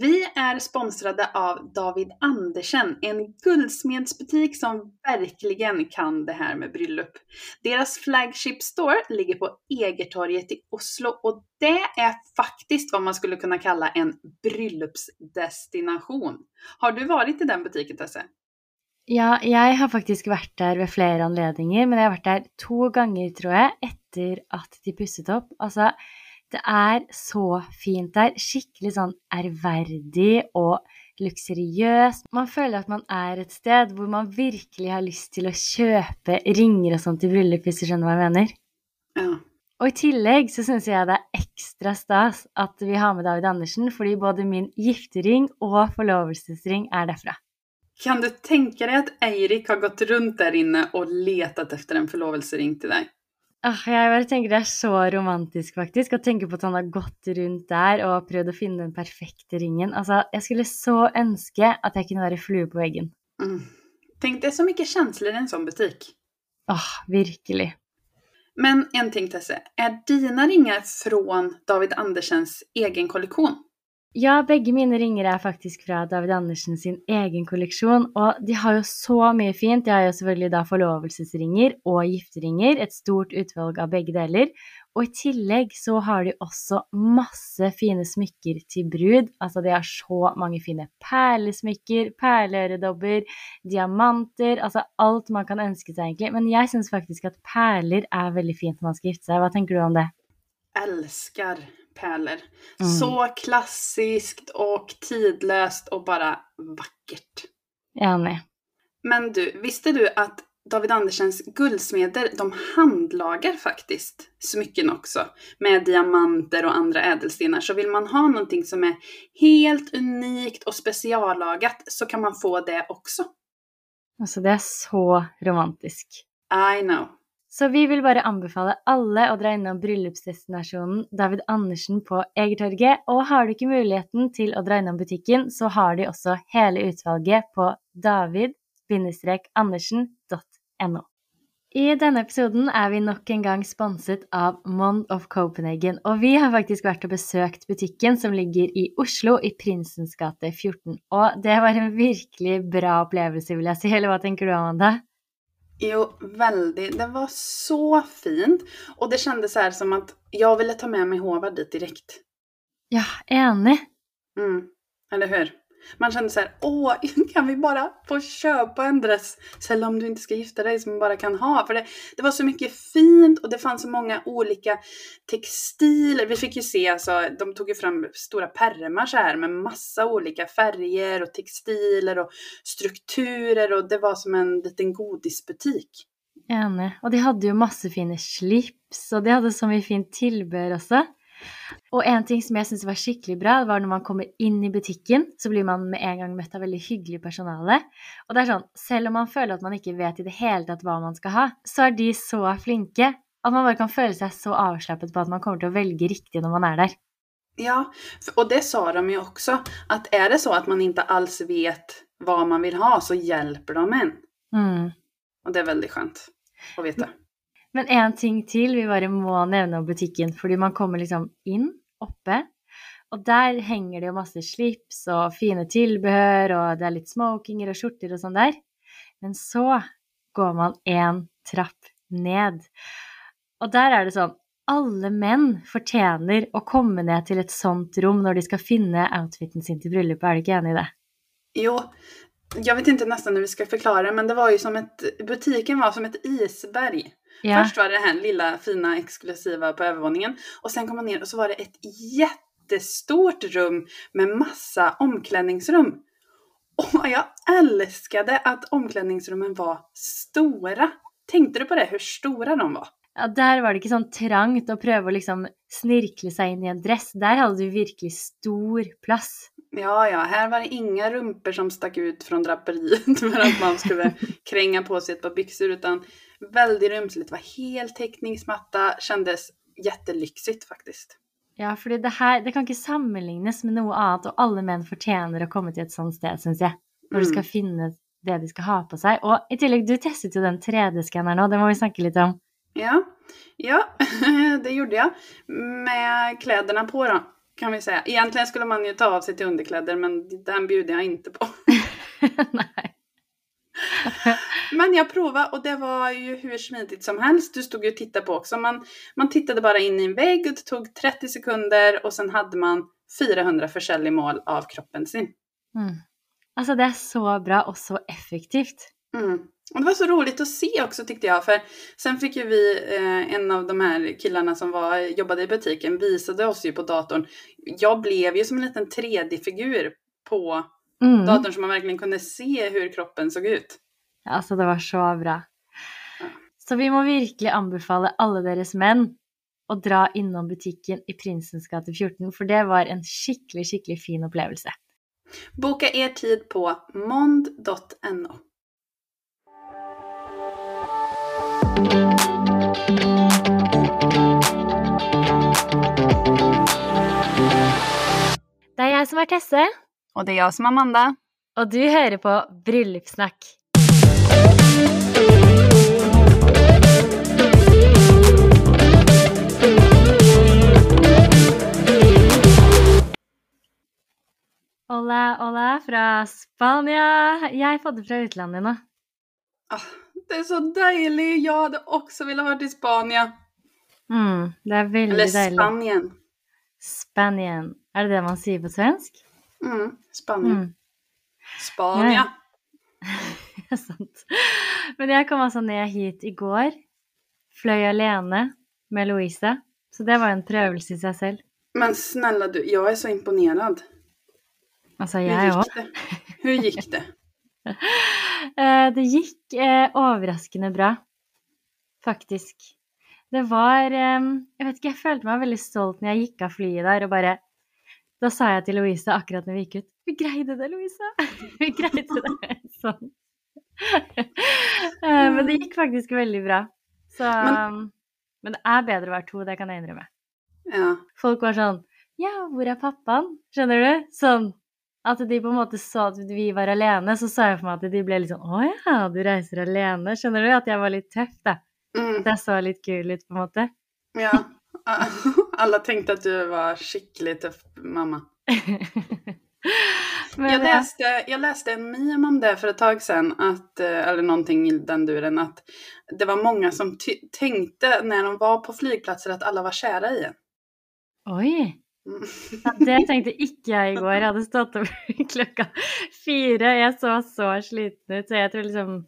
Vi är sponsrade av David Andersen, en guldsmedsbutik som verkligen kan det här med bröllop. Deras flagship store ligger på Egertorget i Oslo och det är faktiskt vad man skulle kunna kalla en bröllopsdestination. Har du varit i den butiken Tesse? Ja, jag har faktiskt varit där vid flera anledningar, men jag har varit där två gånger tror jag, efter att de pussat upp. Alltså, det er så fint der. Skikkelig sånn ærverdig og luksuriøst. Man føler at man er et sted hvor man virkelig har lyst til å kjøpe ringer og sånt til bryllup, hvis du skjønner hva jeg mener. Ja. Og i tillegg så syns jeg det er ekstra stas at vi har med David Andersen, fordi både min giftering og forlovelsesring er derfra. Kan du tänka dig att Eirik har gått runt där inne och letat efter en förlovelsering till dig? Ah, jeg bare tenker det er så romantisk, faktisk, å tenke på at han har gått rundt der og prøvd å finne den perfekte ringen. Altså, jeg skulle så ønske at jeg kunne være flue på veggen. Mm. Tänk, det är så mycket känslor i en sån butik. Åh, virkelig. Men en ting Tesse, är dina ringar från David Andersens egen kollektion? Ja, begge mine ringer er faktisk fra David Andersen sin egen kolleksjon, og de har jo så mye fint. De har jo selvfølgelig da forlovelsesringer og gifteringer, et stort utvalg av begge deler. Og i tillegg så har de også masse fine smykker til brud. Altså de har så mange fine perlesmykker, perleøredobber, diamanter, altså alt man kan ønske seg egentlig. Men jeg syns faktisk at perler er veldig fint når man skal gifte seg. Hva tenker du om det? Älskar pärlor. Mm. Så klassiskt och tidlöst och bara vackert. Enig. Men du, visste du att David Andersens guldsmeder, de handlagar faktiskt smycken också. Med diamanter och andra ädelstenar. Så vill man ha någonting som är helt unikt och speciallagat så kan man få det också. Altså, det er så romantisk. I know. Så vi vil bare anbefale alle å dra innom bryllupsdestinasjonen David Andersen på Egertorget. Og har du ikke muligheten til å dra innom butikken, så har de også hele utvalget på david-andersen.no. I denne episoden er vi nok en gang sponset av Mond of Copenhagen, og vi har faktisk vært og besøkt butikken som ligger i Oslo i Prinsens gate 14. Og det var en virkelig bra opplevelse, vil jeg si. Eller hva tenker du, Amanda? Jo, väldigt. Det var så fint. Och det kändes så här som att jag ville ta med mig Håvard dit direkt. Ja, enig. Mm. Eller hur? Man kände så här, åh, kan vi bara få köpa en dress? Sälj om du inte ska gifta dig som man bara kan ha. För det, det var så mycket fint och det fanns så många olika textiler. Vi fick ju se, alltså, de tog ju fram stora pärmar så här med massa olika färger och textiler och strukturer och det var som en liten godisbutik. Enig. och de hade ju massa fina slips, och de hade så mycket fint tillbehör också. Og en ting som jeg syntes var skikkelig bra, var når man kommer inn i butikken, så blir man med en gang møtt av veldig hyggelig personale. Og det er sånn, selv om man føler at man ikke vet i det hele tatt hva man skal ha, så er de så flinke at man bare kan føle seg så avslappet på at man kommer til å velge riktig når man er der. Ja, och det sa de ju också, att är det så att man inte alls vet vad man vill ha så hjälper de en. Mm. Och det är väldigt skönt att veta. Men en ting till vi bare må nevne om butikken, fordi man kommer liksom inn oppe, og der henger det jo masse slips og fine tilbehør, og det er litt smokinger og skjorter og sånn der. Men så går man en trapp ned, og der er det sånn alle menn fortjener å komme ned til et sånt rom når de skal finne outfiten sin til bryllupet, er du ikke enig i det? Jo, jag vet inte nästan hur vi ska förklara det, men det var ju som ett, butiken var som ett isberg. Ja, Först var det här lilla fina exklusiva på övervåningen och sen kom man ner och så var det ett jättestort rum med massa omklädningsrum. Och jag älskade att omklädningsrummen var stora. Tänkte du på det, hur stora de var? Ja, der var det ikke sånn trangt å prøve å liksom snirkle seg inn i en dress. Der hadde du virkelig stor plass. Ja, ja, här var det inga rumpor som stack ut från draperiet för att man skulle kränga på sig ett par byxor utan väldigt rumsligt. Det var helt täckningsmatta, kändes jättelyxigt faktiskt. Ja, fordi det her det kan ikke sammenlignes med noe annet, og alle menn fortjener å komme til et sånt sted, syns. Når de Mm. skal finne det de skal ha på seg. Og i tillegg, du testet jo den 3D-skanneren nå, det må vi snakke litt om. Ja, ja, det gjorde jag. Med kläderna på då. kan vi säga. Egentligen skulle man ju ta av sig till underkläder men den bjuder jag inte på. Nej. Men jag provade och det var ju hur smidigt som helst. Du stod ju och tittade på också. Man, man tittade bara in i en vägg och det tog 30 sekunder och sen hade man 400 försäljningsmål av kroppen sin. Mm. Alltså det är så bra och så effektivt. Mm. Och det var så roligt att se också tyckte jag. För sen fick ju vi, eh, en av de här killarna som var, jobbade i butiken, visade oss ju på datorn. Jag blev ju som en liten 3D-figur på Mm. datorn så man verkligen kunde se hur kroppen såg ut. Altså, det var så bra. Så vi må virkelig anbefale alle deres menn å dra innom butikken i Prinsens gate 14, for det var en skikkelig, skikkelig fin opplevelse. Boka er tid på mond.no. Det er jeg som er Tesse, Och det är jag som är Amanda. og du hører på Bryllupssnakk. Hola fra Spania. Jeg podder fra utlandet nå. Ah, det är så dejligt. Jag hade också velat vara i Spanien. Mm, det er veldig Eller deilig. Spanien. Spanien. Er det det man sier på svensk? Mm, Spanien. Mm. Spania. Det er sant. Men jeg kom altså ned hit i går. Fløy alene med Louise. Så det var en prøvelse i seg selv. Men snälla du, jag är så imponerad. Altså, Hur jeg òg. gick det? Hur gick det? Eh, det gikk eh, overraskende bra, faktisk. Det var eh, Jeg vet ikke, jeg følte meg veldig stolt når jeg gikk av flyet der og bare Da sa jeg til Louise akkurat når vi gikk ut Vi greide det, Louise! Vi greide det! Sånn. Eh, men det gikk faktisk veldig bra. Så Men- Men det er bedre å være to, det kan jeg innrømme. Ja. Folk var sånn Ja, hvor er pappaen? Skjønner du? Sånn at de på en måte så at vi var alene, så sa jeg for meg at de ble litt sånn Å ja, du reiser alene. Skjønner du? At jeg var litt tøff, da. Mm, At jeg så litt kul ut, på en måte. ja. Alla tänkte att du var skickligt tuff mamma. Men Jag ja. läste, jag läste en meme om det för ett tag sedan, att, eh, eller någonting i den duren, att det var många som tänkte när de var på flygplatser att alla var kära i en. Det tenkte ikke jeg i går. Jeg hadde stått opp klokka fire. Jeg så så sliten ut, så jeg tror liksom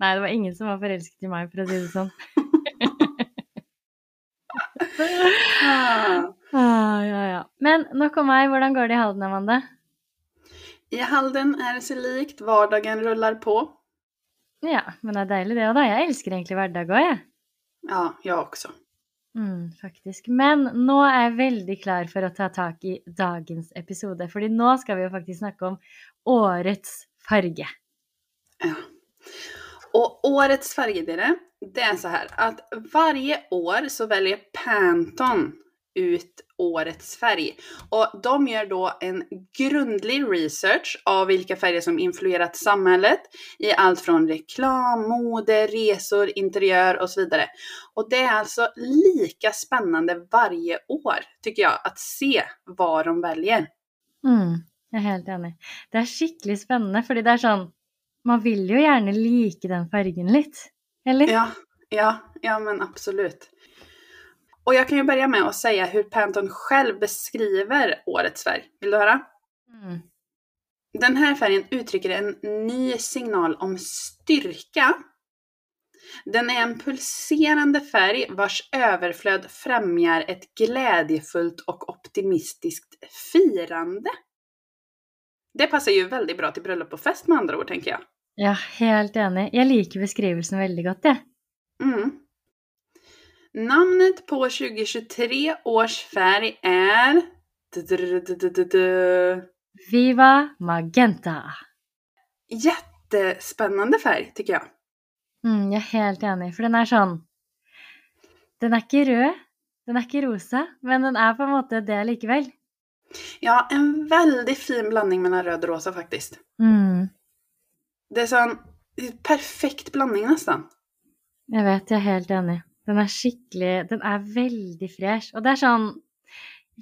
Nei, det var ingen som var forelsket i meg, for å si det sånn. Ah. Ja, ja. Men nok om meg. Hvordan går det i Halden, Amanda? I Halden är det sig likt, vardagen rullar på. Ja, men det er deilig det òg, da. Jeg elsker egentlig hverdag òg, jeg. Ja, jag också. Mm, faktisk. Men nå er jeg veldig klar for å ta tak i dagens episode. Fordi nå skal vi jo faktisk snakke om årets farge. Ja. Och årets färger, det är så här att varje år så väljer Pantone ut årets färg. Och de gör då en grundlig research av vilka färger som influerat samhället i allt från reklam, mode, resor, interiör och så vidare. Och det är alltså lika spännande varje år, tycker jag, att se vad de väljer. Mm, jeg er helt enig. Det er skikkelig spennende, fordi det er sånn Man vil jo gjerne like den fargen litt. Eller? Ja, ja, ja men absolut. Och jag kan ju börja med att säga hur Pantone själv beskriver årets färg. Vill du höra? Mm. Den här färgen uttrycker en ny signal om styrka. Den är en pulserande färg vars överflöd främjar ett glädjefullt och optimistiskt firande. Det passar ju väldigt bra till bröllop och fest med andra ord, tänker jag. Ja, helt enig. Jeg liker beskrivelsen veldig godt, jeg. Mm. Namnet på 2023 års färg är... Viva Magenta. Jättespännande färg, tycker jag. Mm, jeg er helt enig, for den er sånn Den er ikke rød, den er ikke rosa, men den er på en måte det likevel. Ja, en väldigt fin blandning mellan röd och rosa faktiskt. Mm, Det är sån är perfekt blandning nästan. jeg vet, jeg er helt enig. Den er skikkelig Den er veldig fresh. Og det er sånn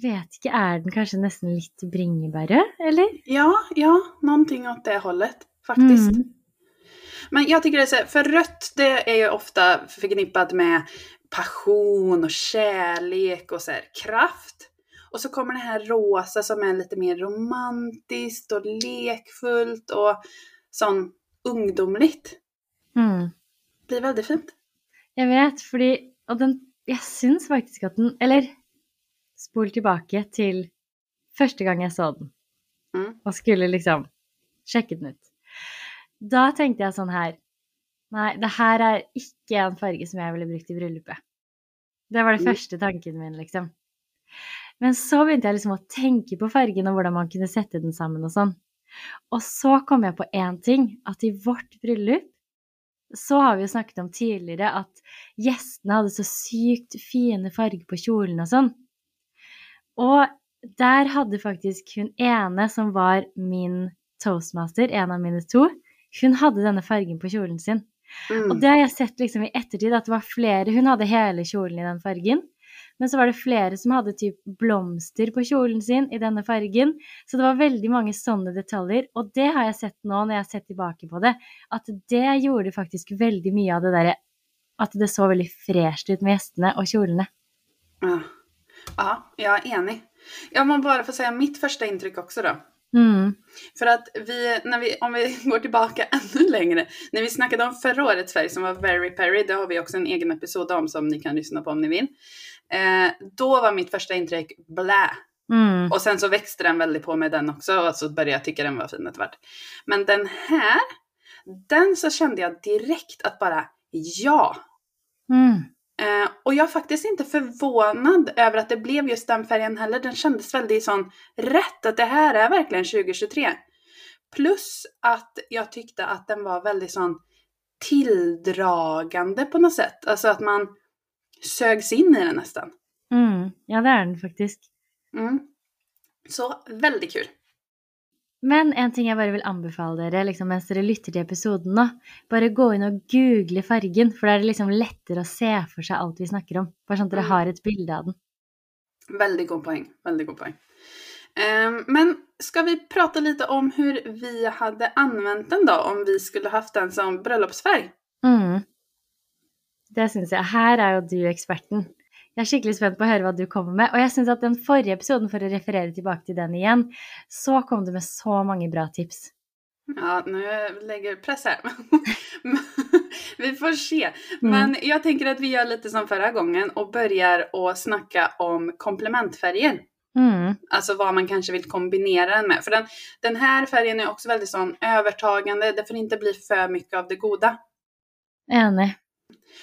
vet inte, är den kanske nästan lite bringebärre, eller? Ja, ja, någonting åt det hållet faktiskt. Mm. Men jag tycker det är så här, för rött det är ju ofta förknippat med passion och kärlek och så här, kraft. Och så kommer det här rosa som är lite mer romantiskt och lekfullt och sån ungdomligt. Mm. Det blir väldigt fint. Jag vet, fordi, och den, jag syns faktiskt att den, eller spol tillbaka till första gången jag såg den Mm. och skulle liksom checka den ut. Då tänkte jag sån här, nej, det här är inte en färg som jag ville brukt i bröllopet. Det var det Mm. första tanken min liksom. Men så började jag liksom att tänka på färgen och hur man kunde sätta den samman och sånt. Och så kom jag på en ting, att i vårt bröllop så har vi ju snackat om tidigare att gästerna hade så sykt fina färger på kjolen och sånt. Och där hade faktiskt hon ene som var min toastmaster, en av mina två, hon hade denna färgen på kjolen sin. Mm. Och det har jag sett liksom i eftertid att det var flera, hon hade hela kjolen i den färgen. Men så var det flera som hade typ blomster på kjolen sin i denna färgen. Så det var väldigt många sådana detaljer. Och det har jag sett nu när jag sett tillbaka på det. Att det gjorde faktiskt väldigt mycket av det där. Att det såg väldigt fräscht ut med gästerna och kjolarna. Ja. ja, jag är enig. Jag må bara få säga mitt första intryck också då. Mm. För att vi, när vi, om vi går tillbaka ännu längre, när vi snackade om förra årets färg som var Very Perry, det har vi också en egen episod om som ni kan lyssna på om ni vill. Eh, då var mitt första intryck blä. Mm. Och sen så växte den väldigt på med den också och så började jag tycka den var fin ett. Men den här, den så kände jag direkt att bara ja. Mm. Eh, och jag är faktiskt inte förvånad över att det blev just den färgen heller. Den kändes väldigt sån rätt, att det här är verkligen 2023. Plus att jag tyckte att den var väldigt sån tilldragande på något sätt. Alltså att man sögs in i den nästan. Mm. Ja, det är den faktiskt. Mm. Så väldigt kul. Men en ting jag bara vill anbefale dere liksom, mens dere lytter til episoden nå, bare gå inn og google fargen, for da er det liksom lettere å se for seg alt vi snakker om. Bare sånn at dere Mm. har et bilde av den. Väldigt god poäng. Väldigt god poäng. Ehm, men ska vi prata lite om hur vi hade använt den då, om vi skulle haft den som bröllopsfärg? Mm. Det syns jeg. Her er jo du eksperten. Jeg er skikkelig spent på å høre hva du kommer med. Og jeg syns at den forrige episoden, for å referere tilbake til den igjen, så kom du med så mange bra tips. Ja, nu lägger press här. vi får se. Men jag tänker att vi gör lite som förra gången och börjar att snacka om komplementfärger. Mm. Alltså vad man kanske vill kombinera den med. För den, den här färgen är också väldigt sån övertagande. Det får inte bli för mycket av det goda. Enig.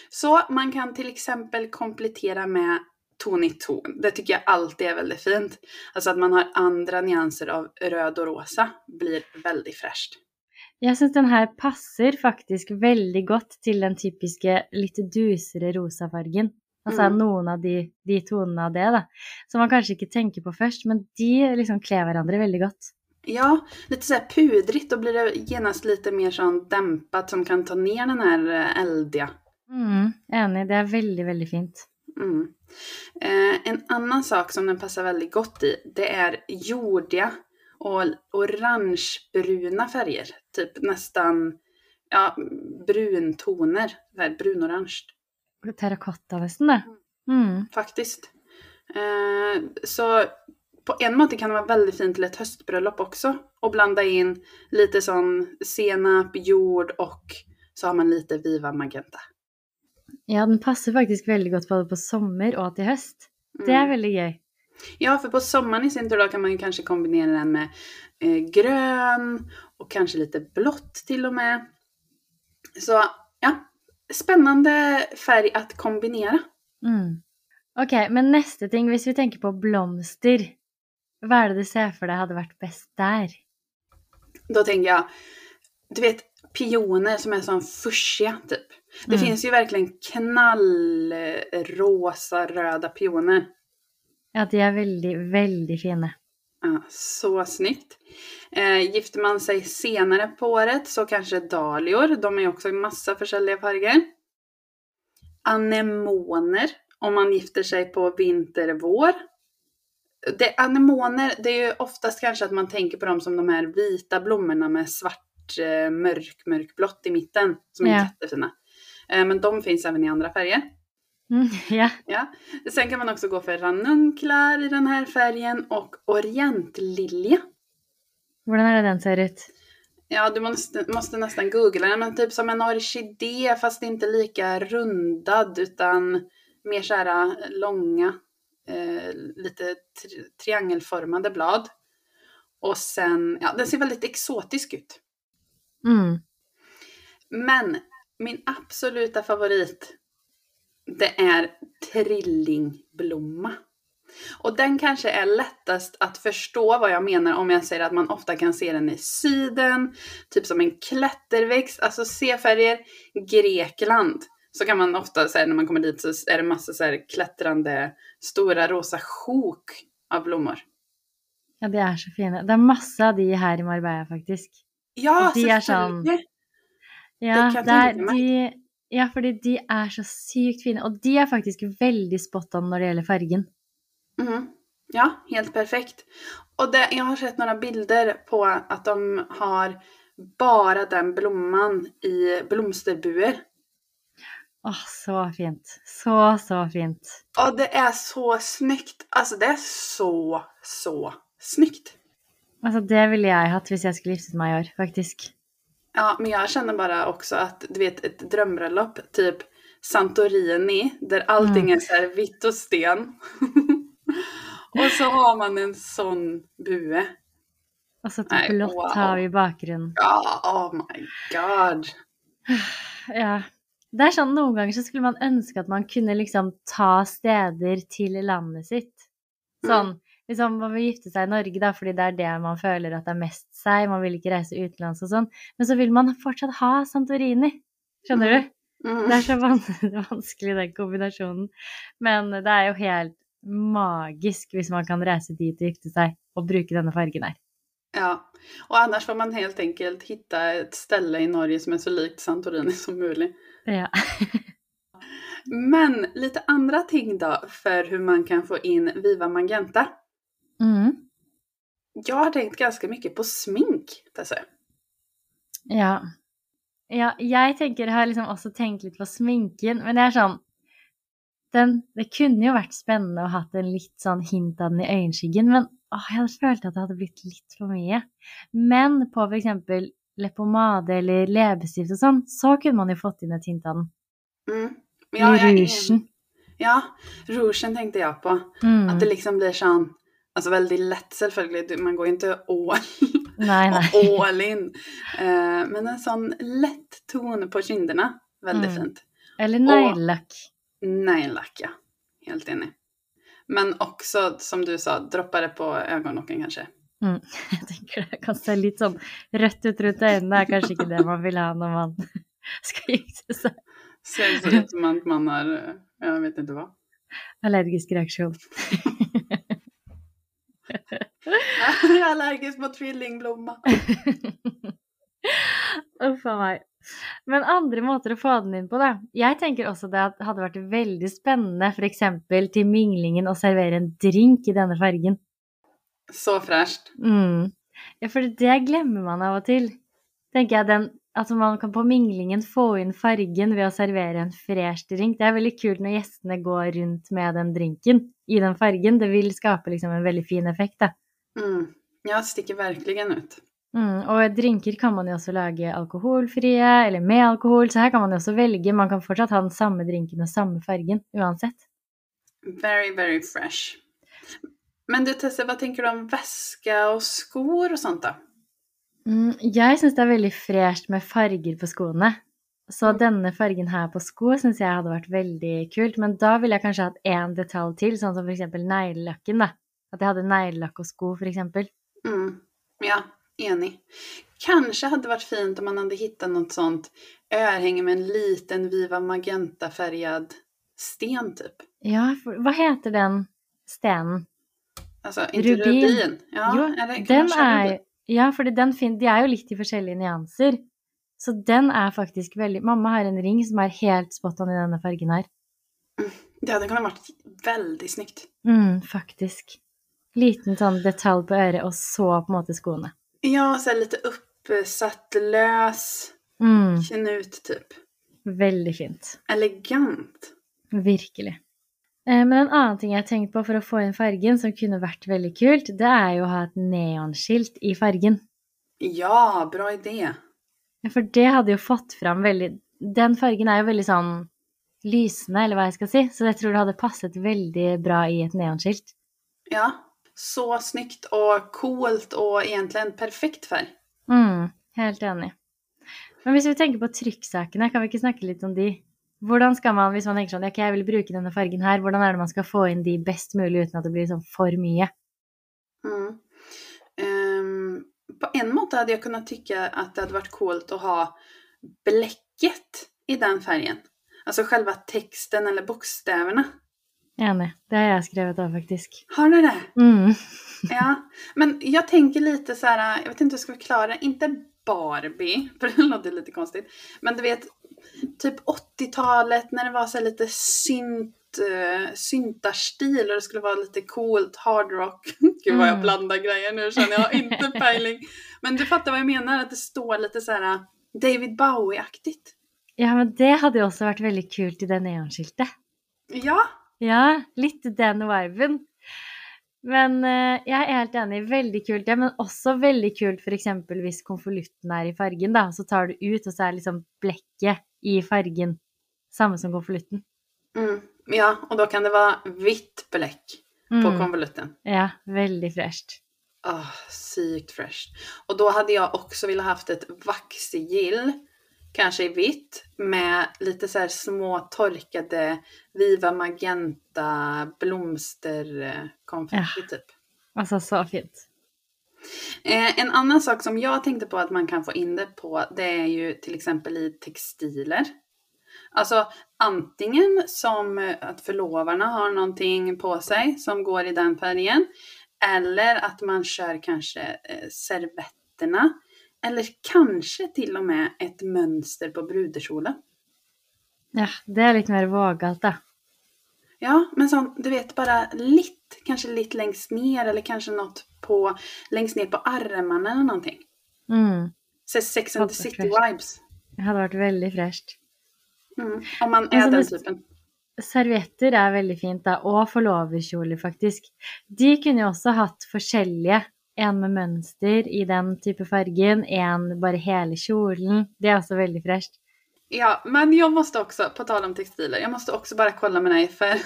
Så man kan till exempel komplettera med ton i ton. Det tycker jag alltid är väldigt fint. Alltså att man har andra nyanser av röd och rosa blir väldigt fräscht. Jeg syns den her passer faktisk veldig godt til den typiske litt dusere rosa fargen. Altså Mm. noen av de, de tonene av det, da. Som man kanskje ikke tenker på først, men de liksom kler hverandre veldig godt. Ja, lite så här pudrigt. Då blir det genast lite mer sån dämpat som kan ta ner den här eh, eldiga. Mm, enig. Det er veldig, veldig fint. Mm. Eh, en annan sak som den passar väldigt gott i, det är jordiga och orangebruna färger. Typ nästan ja, bruntoner. Brunorange Terrakotta, nesten, det. Mm. faktiskt. Eh, så på en måte kan det vara väldigt fint till ett höstbröllop också. Och blanda in lite sån senap, jord och så har man lite Viva Magenta. Ja, den passer faktisk veldig godt både på sommer og til høst. Det er Mm. veldig gøy. Ja, för på sommaren i sin tur då kan man ju kanske kombinera den med eh, grön och kanske lite blått till och med. Så ja, spännande färg att kombinera. Mm. Ok, men neste ting, hvis vi tenker på blomster, hva er det du ser for deg hadde vært best der? Då tänker jag, du vet pioner som är sån fuschiga typ. Det Mm. finns ju verkligen knallrosa röda pioner. Ja, de er veldig, veldig fine. Ja, så snyggt. Eh, gifter man sig senare på året så kanske dahlior. De är också i massa försäljliga färger. Anemoner om man gifter sig på vinter, vår. Det, anemoner, det är ju oftast kanske att man tänker på dem som de här vita blommorna med svart, eh, mörk, mörkblått i mitten. Som är Ja. jättefina. Eh, men de finns även i andra färger. Mm, ja. Ja. Sen kan man också gå för ranunklar i den här färgen och orientlilja. Hvordan er det den ser ut? Ja, du måste, måste nästan googla den, men typ som en orkidé fast inte lika rundad utan mer så här äh, långa, eh, lite tri triangelformade blad. Och sen, ja, den ser väldigt exotisk ut. Mm. Men min absoluta favorit, det är trillingblomma. Och den kanske är lättast att förstå vad jag menar om jag säger att man ofta kan se den i syden, typ som en klätterväxt, alltså C-färger, Grekland. Så kan man ofta säga när man kommer dit så är det massa så här klättrande stora rosa sjok av blommor. Ja, de er så fine. Det er masse av de her i Marbella, faktisk. Ja, De är sån- selvfølgelig! Ja, Det er, meg. de, ja, fordi de er så sykt fine. Og de er faktisk veldig spot on når det gjelder fargen. Mhm. Ja, helt perfekt. Och det, jag har sett några bilder på att de har bara den blomman i blomsterbuer. Åh, så fint. Så, så fint. Och det är så snyggt. Alltså det är så, så snyggt. Altså, det ville jeg hatt hvis jeg skulle giftet meg i år, faktisk. Ja, men jag känner bara också att, du vet, ett drömbröllop, typ Santorini, där allting är så vitt och sten. och så har man en sån bue. Og så et blått wow. hav i bakgrunnen. Ja, oh my god. Ja. Det er sånn, Noen ganger så skulle man ønske at man kunne liksom ta steder til landet sitt. Sånn, liksom Man vil gifte seg i Norge, da, fordi det er det man føler at det er mest seg. Man vil ikke reise utenlands og sånn. Men så vil man fortsatt ha Santorini. Skjønner du? Mm. Det er så van vanskelig, den kombinasjonen. Men det er jo helt magisk hvis man kan reise dit og gifte seg og bruke denne fargen her. Ja, och annars får man helt enkelt hitta ett ställe i Norge som är så likt Santorini som möjligt. Ja. Men lite andra ting då för hur man kan få in Viva Magenta. Mm. Jag har tänkt ganska mycket på smink, Tesse. Ja. ja. Jeg tenker, har liksom også tenkt litt på sminken, men det er sånn den, Det kunne jo vært spennende å hatt en litt sånn hint av den i øyenskyggen, men åh, jeg hadde følt at det hadde blitt litt for mye. Men på for eksempel leppepomade eller leppestift og sånn, så kunne man jo fått inn et hint av den. Mm. I jag är rougen. en- Ja, rougen tänkte jag på. Mm. Att det liksom blir sån, alltså väldigt lätt selvfølgelig, man går inte all, Nei, nei. all in. Eh, men en sån lätt ton på kinderna, väldigt Mm. fint. Eller neglelakk. Nejlack, ja. Helt enig. Men också, som du sa, droppa det på ögonlocken kanske. Jeg tenker det kan se litt sånn rødt ut rundt øynene, er kanskje ikke det man vil ha når man skal gifte seg. Ser ut som att man har, eh, jag vet inte vad. Allergisk reaksjon. Jag är allergisk mot tvillingblomma. Uff a meg. Men andre måter å få den inn på, da. Jeg tenker også det at det hadde vært veldig spennende f.eks. til minglingen å servere en drink i denne fargen. Så fräscht. Mm. Ja, for det glemmer man av og til. Tenker jeg den Altså man kan på minglingen få inn fargen ved å servere en fresh drink. Det er veldig kult når gjestene går rundt med den drinken i den fargen. Det vil skape liksom en veldig fin effekt, da. Mm. Jag sticker verkligen ut. Mm, og drinker kan man jo også lage alkoholfrie eller med alkohol, så her kan man jo også velge. Man kan fortsatt ha den samme drinken og samme fargen uansett. Very, very fresh. Men du Tesse, vad tänker du om väska och skor och sånt då? Mm, jeg syns det er veldig fresht med farger på skoene. Så denne fargen her på sko syns jeg hadde vært veldig kult. Men da ville jeg kanskje hatt én detalj til, sånn som f.eks. neglelakken. da. At jeg hadde neglelakk og sko, f.eks. Mm. Ja, enig. Kanske hade varit fint om man hade hittat något sånt örhänge med en liten Viva Magenta-färgad sten typ. Ja, for, hva heter den stenen? Alltså inte Rubin. rubin. Ja, jo, den kanske rubin. Ja, for den fin, de er jo litt i forskjellige nyanser. Så den er faktisk veldig Mamma har en ring som er helt spot on i denne fargen her. Det hade kunnat varit väldigt snyggt. Mm, faktisk. Liten sånn detalj på øret, og så på en måte skoene. Ja, så här lite uppsatt lös Mm, knut typ. veldig fint. Elegant. Virkelig. Eh, Men en annen ting jeg har tenkt på for å få inn fargen, som kunne vært veldig kult, det er jo å ha et neonskilt i fargen. Ja, bra idé. Ja, For det hadde jo fått fram veldig Den fargen er jo veldig sånn lysende, eller hva jeg skal si, så jeg tror det hadde passet veldig bra i et neonskilt. Ja, så snyggt och coolt och egentligen perfekt färg. Mm, helt enig. Men hvis vi tenker på trykksakene, kan vi ikke snakke litt om de? Hvordan skal man, hvis man tenker sånn, ja, ok, jeg vil bruke denne fargen her, hvordan er det man skal få inn de best mulig uten at det blir sånn for mye? Mm. Ehm, på en måte hade jag kunnat tycka att det hade varit coolt att ha bläcket i den färgen. Alltså själva texten eller bokstäverna. Enig. Det har jeg skrevet òg, faktisk. Har du det? Mm. Ja. Men jag tänker lite så här, jag vet inte hur jag ska förklara. Inte Barbie, för det låter lite konstigt. Men du vet, typ 80-talet när det var så lite synt, uh, syntarstil och det skulle vara lite coolt, hard rock. Gud vad jag Mm. blandar grejer nu känner jag, inte pejling. Men du fattar vad jag menar, att det står lite så här David Bowie-aktigt. Ja, men det hadde jo også vært veldig kult i det neonskiltet. Ja, Ja, litt den viben. Men eh, jeg er helt enig, veldig kult det, men også veldig kult f.eks. hvis konvolutten er i fargen, da. Så tar du ut, og så er liksom blekket i fargen samme som konvolutten. mm, ja, och då kan det vara vitt bläck på Mm. konvolutten. Ja, veldig fresht. Ah, sykt fresh. Och då hade jag också velat haft ett vaxsigill, kanske i vitt, med lite så här små torkade Viva Magenta blomsterkonfetti typ. Altså så fint. Eh, en annan sak som jag tänkte på att man kan få in det på, det är ju till exempel i textiler. Alltså antingen som eh, att förlovarna har någonting på sig som går i den färgen. Eller att man kör kanske eh, servetterna. Eller kanske till och med ett mönster på brudekjolen. Ja, det är lite mer vågat da. Ja, men sån, du vet bara lite, kanske lite längst ner eller kanske något på, längst ner på armarna eller någonting. Mm. Så Sex and the City vibes. Det hadde vært veldig fresht. Mm. Om man är den typen. Servietter er veldig fint, da, og forloverkjoler, faktisk. De kunne jo også hatt forskjellige. En med mønster i den type fargen, en bare hele kjolen. Det er også veldig fresht. Ja, men jag måste också, på tal om textiler, jag måste också bara kolla med dig för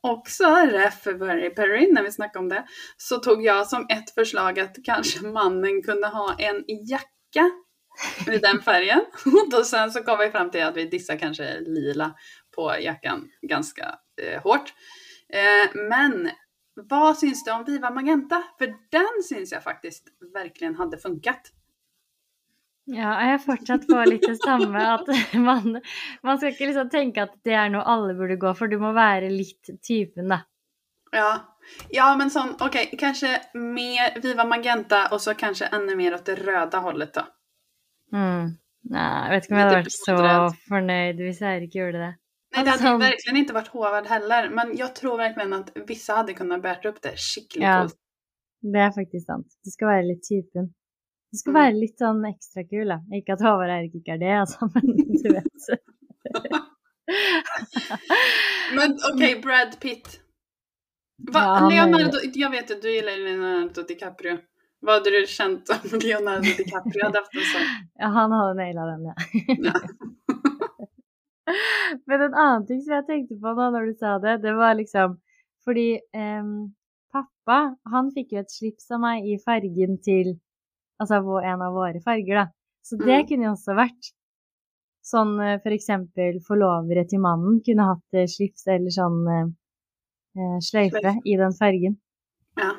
också referberry Perry när vi snackade om det, så tog jag som ett förslag att kanske mannen kunde ha en jacka i den färgen. Och då sen så kom vi fram till att vi dissar kanske lila på jackan ganska eh, hårt. Eh, men vad syns det om Viva Magenta? För den syns jag faktiskt verkligen hade funkat. Ja, jeg er fortsatt på litt det samme at man, man skal ikke liksom tenke at det er noe alle burde gå for. Du må være litt typen, da. Ja, ja men okej, kanske mer Viva Magenta och så kanske ännu mer åt det röda hållet då. Mm. Nei, jeg vet ikke om jeg hadde Litt vært så fornøyd hvis Eirik gjorde det. Nej, det hade Alltså- verkligen inte varit håvard heller, men jag tror verkligen att vissa hade kunnat bära upp det skickligt Ja. coolt. Det er faktisk sant. Du skal være litt typen. Du skal Mm. være litt sånn ekstra kul, da. Ikke at Håvard Eirik ikke er det, altså, men du vet. Men okej, Brad Pitt. Va, Ja, han är- Leonardo, jag vet att du gillar Leonardo DiCaprio. Vad hade du känt om Leonardo DiCaprio hade haft en sån? Ja, han hadde naila den, ja. Ja. Men en annen ting som jeg tenkte på nå når du sa det, det var liksom Fordi em, pappa, han fikk jo et slips av meg i fargen til Altså en av våre farger, da. Så det Mm. kunne jo også vært sånn eh, for eksempel forlovere til mannen kunne hatt eh, slips eller sånn eh, eh, sløyfe Sløyfe. i den fargen. Ja,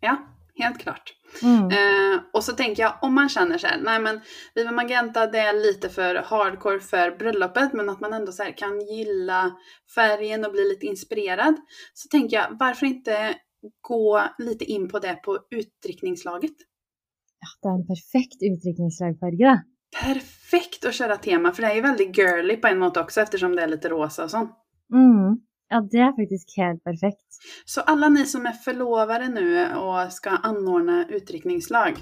ja, helt klart. Mm. Eh, och så tänker jag om man känner så här, nej men Viva Magenta det är lite för hardcore för bröllopet men att man ändå så kan gilla färgen och bli lite inspirerad. Så tänker jag varför inte gå lite in på det på utdrickningslaget. Ja, det er en perfekt utdrikningslagfarge, da. Perfekt att köra tema för det är ju väldigt girly på en måte också eftersom det är lite rosa och sånt. Mm. Ja, det är faktiskt helt perfekt. Så alla ni som är förlovade nu och ska anordna utryckningslag.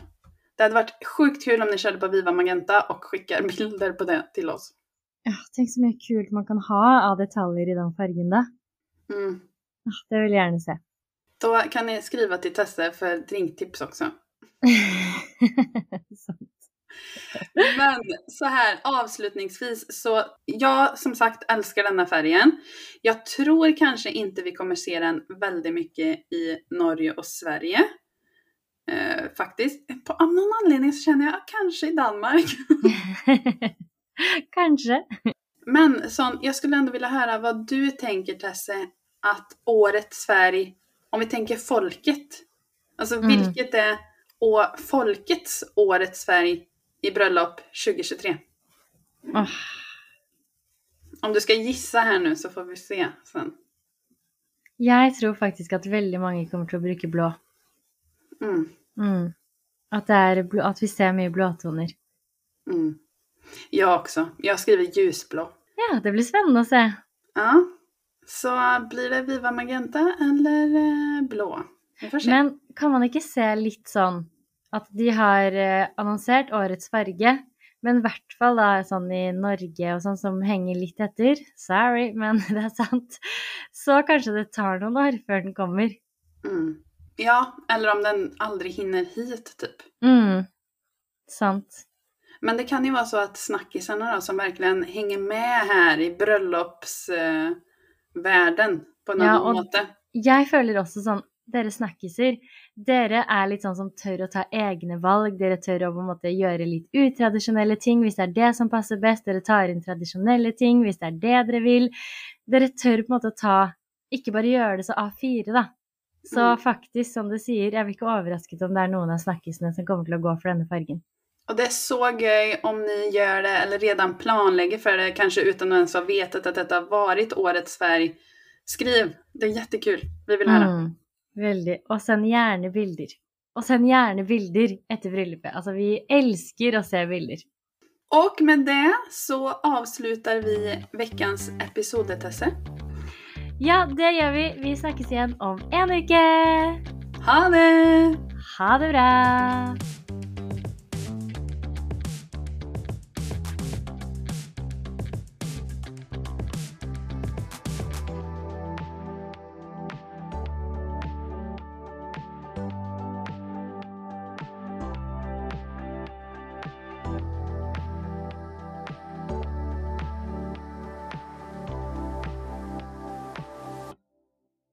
Det hade varit sjukt kul om ni körde på Viva Magenta och skickar bilder på det till oss. Ja, tänk så mycket kul man kan ha av detaljer i den färgen då. Mm. Ja, det vill jag gärna se. Då kan ni skriva till Tesse för drinktips också. Men så här avslutningsvis så jag som sagt älskar denna färgen. Jag tror kanske inte vi kommer se den väldigt mycket i Norge och Sverige. Eh, faktiskt. På, av någon anledning så känner jag kanske i Danmark. Kanske. Men sån, jag skulle ändå vilja höra vad du tänker Tesse att årets färg, om vi tänker folket. Alltså Mm. vilket är å, folkets årets färg i bröllop 2023? Åh, Om du ska gissa här nu så får vi se sen. jag tror faktiskt att väldigt många kommer att bruka blå. Mm, Mm. Att, det är att vi ser mycket blåtoner. mm. Jag också. Jag skriver ljusblå. Ja, det blir spännande att se. Ja. Så blir det Viva Magenta eller eh, blå? Men kan man inte se lite sån att de har eh, annonserat årets färg, men i hvert fall da sånn i Norge och sånt som hänger lite efter. Sorry, men det är sant. Så kanske det tar några år før den kommer. Mm. Ja, eller om den aldrig hinner hit typ. Mm. Sant. Men det kan ju vara så att snackisarna då, som verkligen hänger med här i bröllopsvärlden eh, på något Ja, måte. Jeg føler også sånn Dere snakkiser, dere er litt sånn som tør å ta egne valg. Dere tør å på en måte gjøre litt utradisjonelle ting hvis det er det som passer best. Dere tar inn tradisjonelle ting hvis det er det dere vil. Dere tør på en måte å ta Ikke bare gjøre det så A4, da. Så Mm. faktisk, som du sier, jeg blir ikke overrasket om det er noen av snakkisene som kommer til å gå for denne fargen. Och det är så göj om ni gör det eller redan planlägger för det, kanske utan att ens ha vetat att detta har varit årets färg. Skriv, det är jättekul. Vi vill höra. Mm, veldig. Og send gjerne bilder. Og send gjerne bilder etter bryllupet. Altså, vi elsker å se bilder. Och med det så avslutar vi veckans episode, Tesse. Ja, det gjør vi. Vi snakkes igjen om en uke. Ha det! Ha det bra.